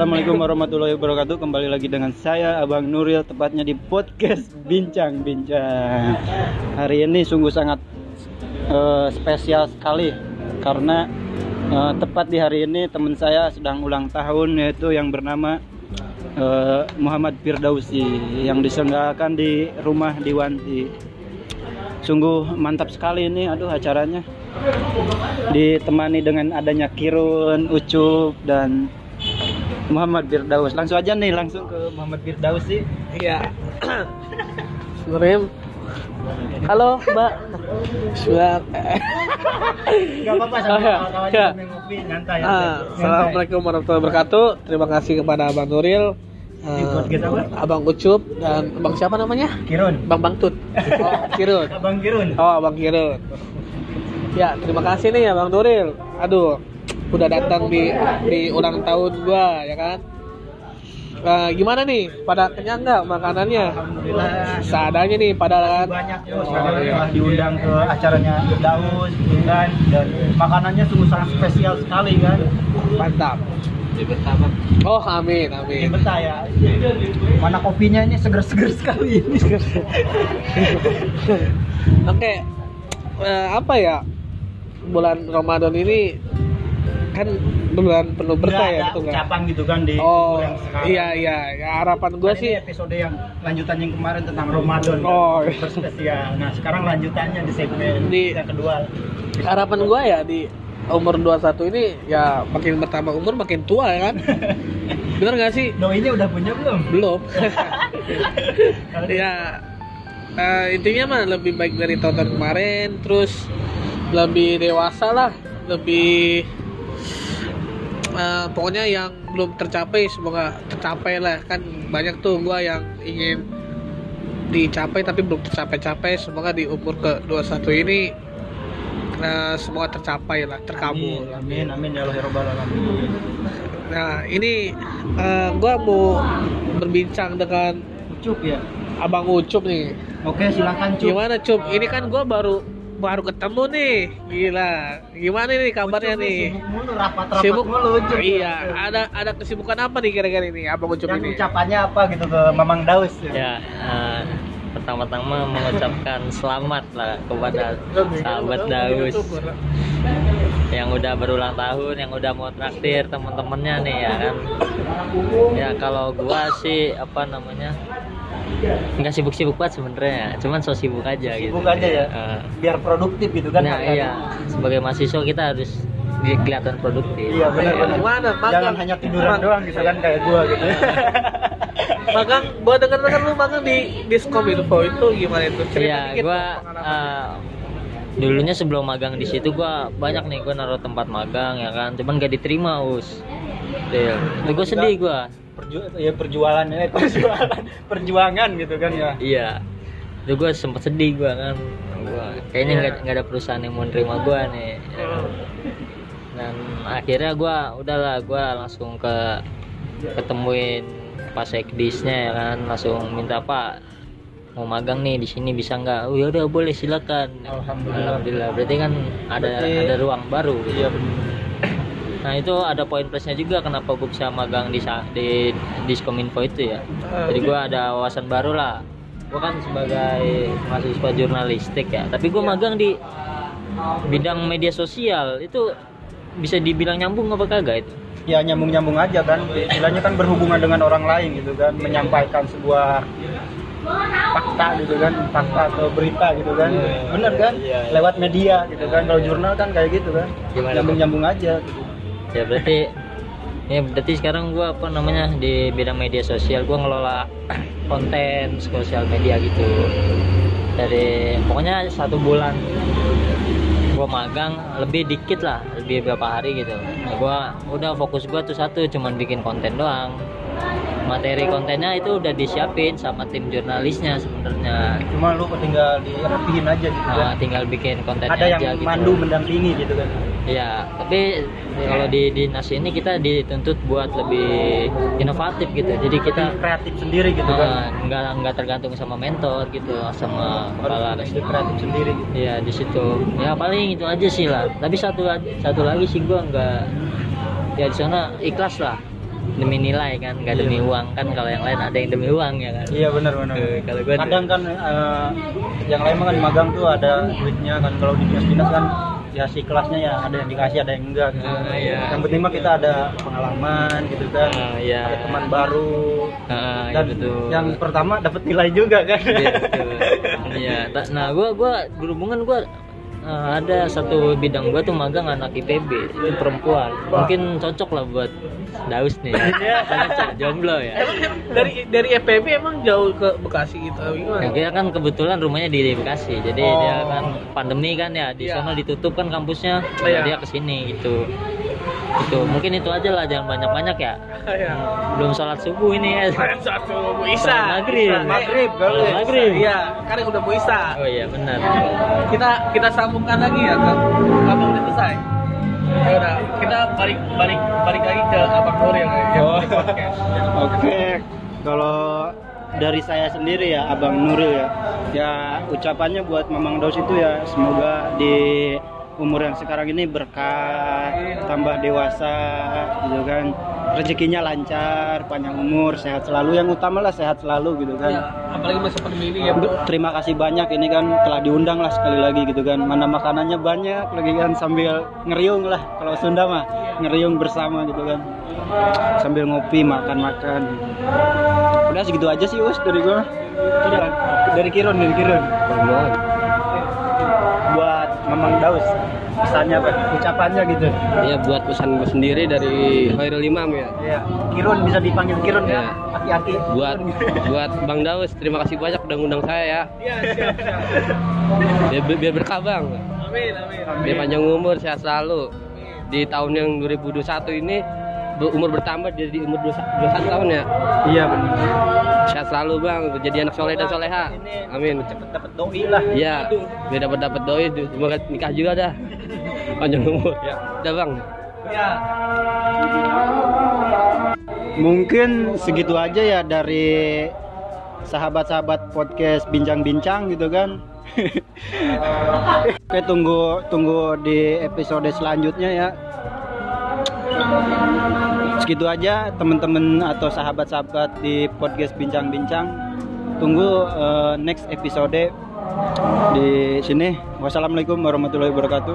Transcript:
Assalamualaikum warahmatullahi wabarakatuh. Kembali lagi dengan saya Abang Nuril tepatnya di podcast Bincang Bincang. Hari ini sungguh sangat eh, spesial sekali karena eh, tepat di hari ini teman saya sedang ulang tahun yaitu yang bernama eh, Muhammad Firdausi yang diselenggarakan di rumah di Wanti. Sungguh mantap sekali ini aduh acaranya ditemani dengan adanya Kirun, Ucup dan Muhammad Firdaus. Langsung aja nih langsung ke Muhammad Firdaus sih. Iya. Sebenarnya Halo, Mbak. Sudah. Enggak apa-apa Oh, ya. kawan-kawan Ya. sambil ngopi nyantai. Ah, nyantai. Assalamualaikum warahmatullahi wabarakatuh. Terima kasih kepada Abang Nuril, apa? Abang Ucup dan Abang siapa namanya? Kirun. Bang Bangtut. Oh, Kirun. Abang Kirun. Oh, Abang Kirun. Ya, terima kasih nih Abang Nuril. Aduh, udah datang di di ulang tahun gua ya kan. Eh, gimana nih? Pada kenyang nggak makanannya? Alhamdulillah. Seadanya nih pada kan. banyak tuh Oh, iya. diundang ke acaranya Daus kan dan makanannya sungguh sangat spesial sekali kan Mantap. Oh, amin, amin. betah ya mana kopinya ini seger-seger sekali ini Oke, eh, apa ya? Bulan Ramadan ini kan bulan penuh berkah ya, betul nggak? ucapan gitu kan di Oh, yang sekarang. iya iya. Ya, harapan gue Kan sih episode yang lanjutan yang kemarin tentang Ramadan kan? Oh, iya. berspesial nah sekarang lanjutannya di segmen Di- yang kedua harapan gue ya di umur 21 ini ya makin bertambah umur makin tua ya kan. Bener gak sih? doinya udah punya belum Belum. ya eh, intinya mah lebih baik dari tahun kemarin terus lebih dewasa lah lebih eh, pokoknya yang belum tercapai semoga tercapai lah. Kan banyak tuh gua yang ingin dicapai tapi belum tercapai-capai. Semoga di umur ke 21 ini eh, semoga tercapai lah terkabul. Amin amin ya Allah ya Rabbal alamin. Nah ini eh, gua mau berbincang dengan Ucup ya? Abang Ucup nih. oke silakan Cup. Gimana Cup? Ini kan gua baru baru ketemu nih. Gila. Gimana nih kabarnya Ucup nih? Sibuk mulu, rapat-rapat Sibuk mulu Ucup. Iya, ada ada kesibukan apa nih kira-kira ini Abang Ucup Dan ini? ucapannya apa gitu ke Mamang Daus Ya, eh, pertama-tama mengucapkan selamat lah kepada sahabat Daus yang udah berulang tahun, yang udah mau traktir teman-temannya nih ya kan. Ya kalau gua sih apa namanya nggak sibuk-sibuk banget sebenarnya, cuman so sibuk aja gitu. Sibuk aja ya? Eh, biar produktif gitu kan nah iya, sebagai mahasiswa kita harus kelihatan produktif. iya benar benar Gimana? Magang? jangan hanya tiduran Mag- doang gitu kan kayak gua gitu Magang, gua denger-denger lu magang di Diskominfo itu gimana itu? Cerita Iya, dikit gua eh, dulunya sebelum magang di situ gua banyak nih gua naruh tempat magang ya kan, cuman gak diterima us. Del, itu gua sedih gua. Perju ya perjualan ya perjualan perjuangan gitu kan ya Iya, itu gua sempet sedih gua kan. Gua kayaknya Iya. nggak nggak ada perusahaan yang mau nerima gua nih. ya kan. Dan akhirnya gua udahlah gua langsung ke ketemuin pas sekdisnya ya kan langsung minta pak mau magang nih di sini bisa nggak? Oh ya udah boleh silakan. Alhamdulillah. Alhamdulillah. Berarti kan ada Berarti- ada ruang baru. gitu. iya Nah itu ada poin plusnya juga kenapa gue bisa magang di di Diskominfo itu ya. Jadi gue ada wawasan baru lah. Gue kan sebagai mahasiswa jurnalistik ya. Tapi gue magang di bidang media sosial itu bisa dibilang nyambung apa kagak itu? ya nyambung nyambung aja kan istilahnya kan berhubungan dengan orang lain gitu kan menyampaikan sebuah fakta gitu kan fakta atau berita gitu kan. Iya, bener kan? iya, iya. lewat media gitu kan kalau jurnal kan kayak gitu kan. Gimana, nyambung nyambung aja gitu. Ya berarti ya berarti sekarang gue apa namanya di bidang media sosial gue ngelola konten sosial media gitu. Dari pokoknya satu bulan gue magang lebih dikit lah lebih berapa hari gitu. Nah, gue udah fokus gue tuh satu cuman bikin konten doang materi kontennya itu udah disiapin sama tim jurnalisnya sebenarnya cuma lu tinggal dirapihin aja gitu nah, kan tinggal bikin kontennya ada yang aja gitu mandu mendampingi gitu kan Ya, tapi kalau di dinas ini kita dituntut buat lebih inovatif gitu. Jadi kita kreatif sendiri gitu kan eh, nggak nggak tergantung sama mentor gitu, sama kepala ide kreatif sendiri gitu. Iya di situ. Ya paling itu aja sih lah. Tapi satu satu lagi sih gua nggak ya di sana ikhlas lah. Demi nilai kan nggak Iya. demi uang kan kalau yang lain ada yang demi uang ya kan iya benar benar Eh, kalau gua kadang kan eh, yang lain kan magang tuh ada duitnya kan kalau di dinas dinas kan ya si kelasnya ya ada yang dikasih ada yang enggak gitu Ah, iya. yang penting mah kita ada pengalaman gitu kan Ah, iya. ada teman baru iya dan betul. yang pertama dapat nilai juga kan Iya, betul. Iya, nah gua gua berhubungan gua eh, ada satu bidang gua tuh magang anak IPB itu perempuan mungkin cocok lah buat Daus nih cowok jomblo ya Emang dari dari FPB emang jauh ke Bekasi gitu gimana? Ya, dia kan kebetulan rumahnya di Bekasi, jadi Oh. dia kan pandemi kan ya di Iya. sana ditutup kan kampusnya, Oh, dia ke sini gitu. Itu mungkin itu aja lah, jangan banyak-banyak ya. Iya. Belum sholat subuh ini ya. Satu Bu Isa. Sholat maghrib. Isa. Maghrib kali. Sholat maghrib. Iya, kan udah Bu Isa. Oh iya benar. Kita kita sambungkan lagi ya kan. Abang udah selesai. Ya udah, kita balik balik balik lagi ke Abang Nuril ya. yang Oh. Oke, kalau dari saya sendiri ya, Abang Nuril ya, ya ucapannya buat Mamang Daus itu ya semoga di umur yang sekarang ini berkah, tambah dewasa, gitu kan, rezekinya lancar, panjang umur, sehat selalu. Yang utama lah sehat selalu gitu kan. Ya, apalagi masa pandemi ini ya. Terima kasih banyak ini kan telah diundang lah sekali lagi gitu kan. Mana makanannya banyak lagi kan sambil ngeriung lah kalau Sunda mah ngeriung bersama gitu kan. Sambil ngopi makan-makan. Udah segitu aja sih Us dari gua. Udah dari Kirun dari Kirun. Buat Mamang Daus pesannya apa? Ucapannya gitu. Ya buat pesan gue sendiri dari Khairul Imam ya. Iya. Kirun bisa dipanggil Kirun ya. Iya. Aki-aki. Buat buat Bang Daus terima kasih banyak udah ngundang saya ya. Iya, siap, siap. Biar, biar berkah Bang. Amin, amin. Biar panjang umur sehat selalu. Di tahun yang 2021 ini umur bertambah jadi umur 21 tahun ya. Iya benar. Sehat selalu Bang, jadi anak soleh dan soleha. Amin. Cepet dapat doi lah. Iya, biar dapat dapat doi, semoga nikah juga dah. Panjang umur ya. Udah Bang. Ya, Mungkin segitu aja ya dari sahabat-sahabat podcast bincang-bincang gitu kan. Oke tunggu tunggu di episode selanjutnya ya. Segitu aja teman-teman atau sahabat-sahabat di podcast bincang-bincang. Tunggu eh, next episode di sini. Wassalamualaikum warahmatullahi wabarakatuh.